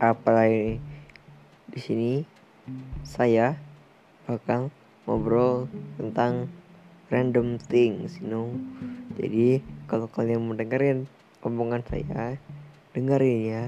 Apalagi di sini saya bakal ngobrol tentang random things, you know. Jadi kalau kalian mau dengerin omongan saya, dengerin ya.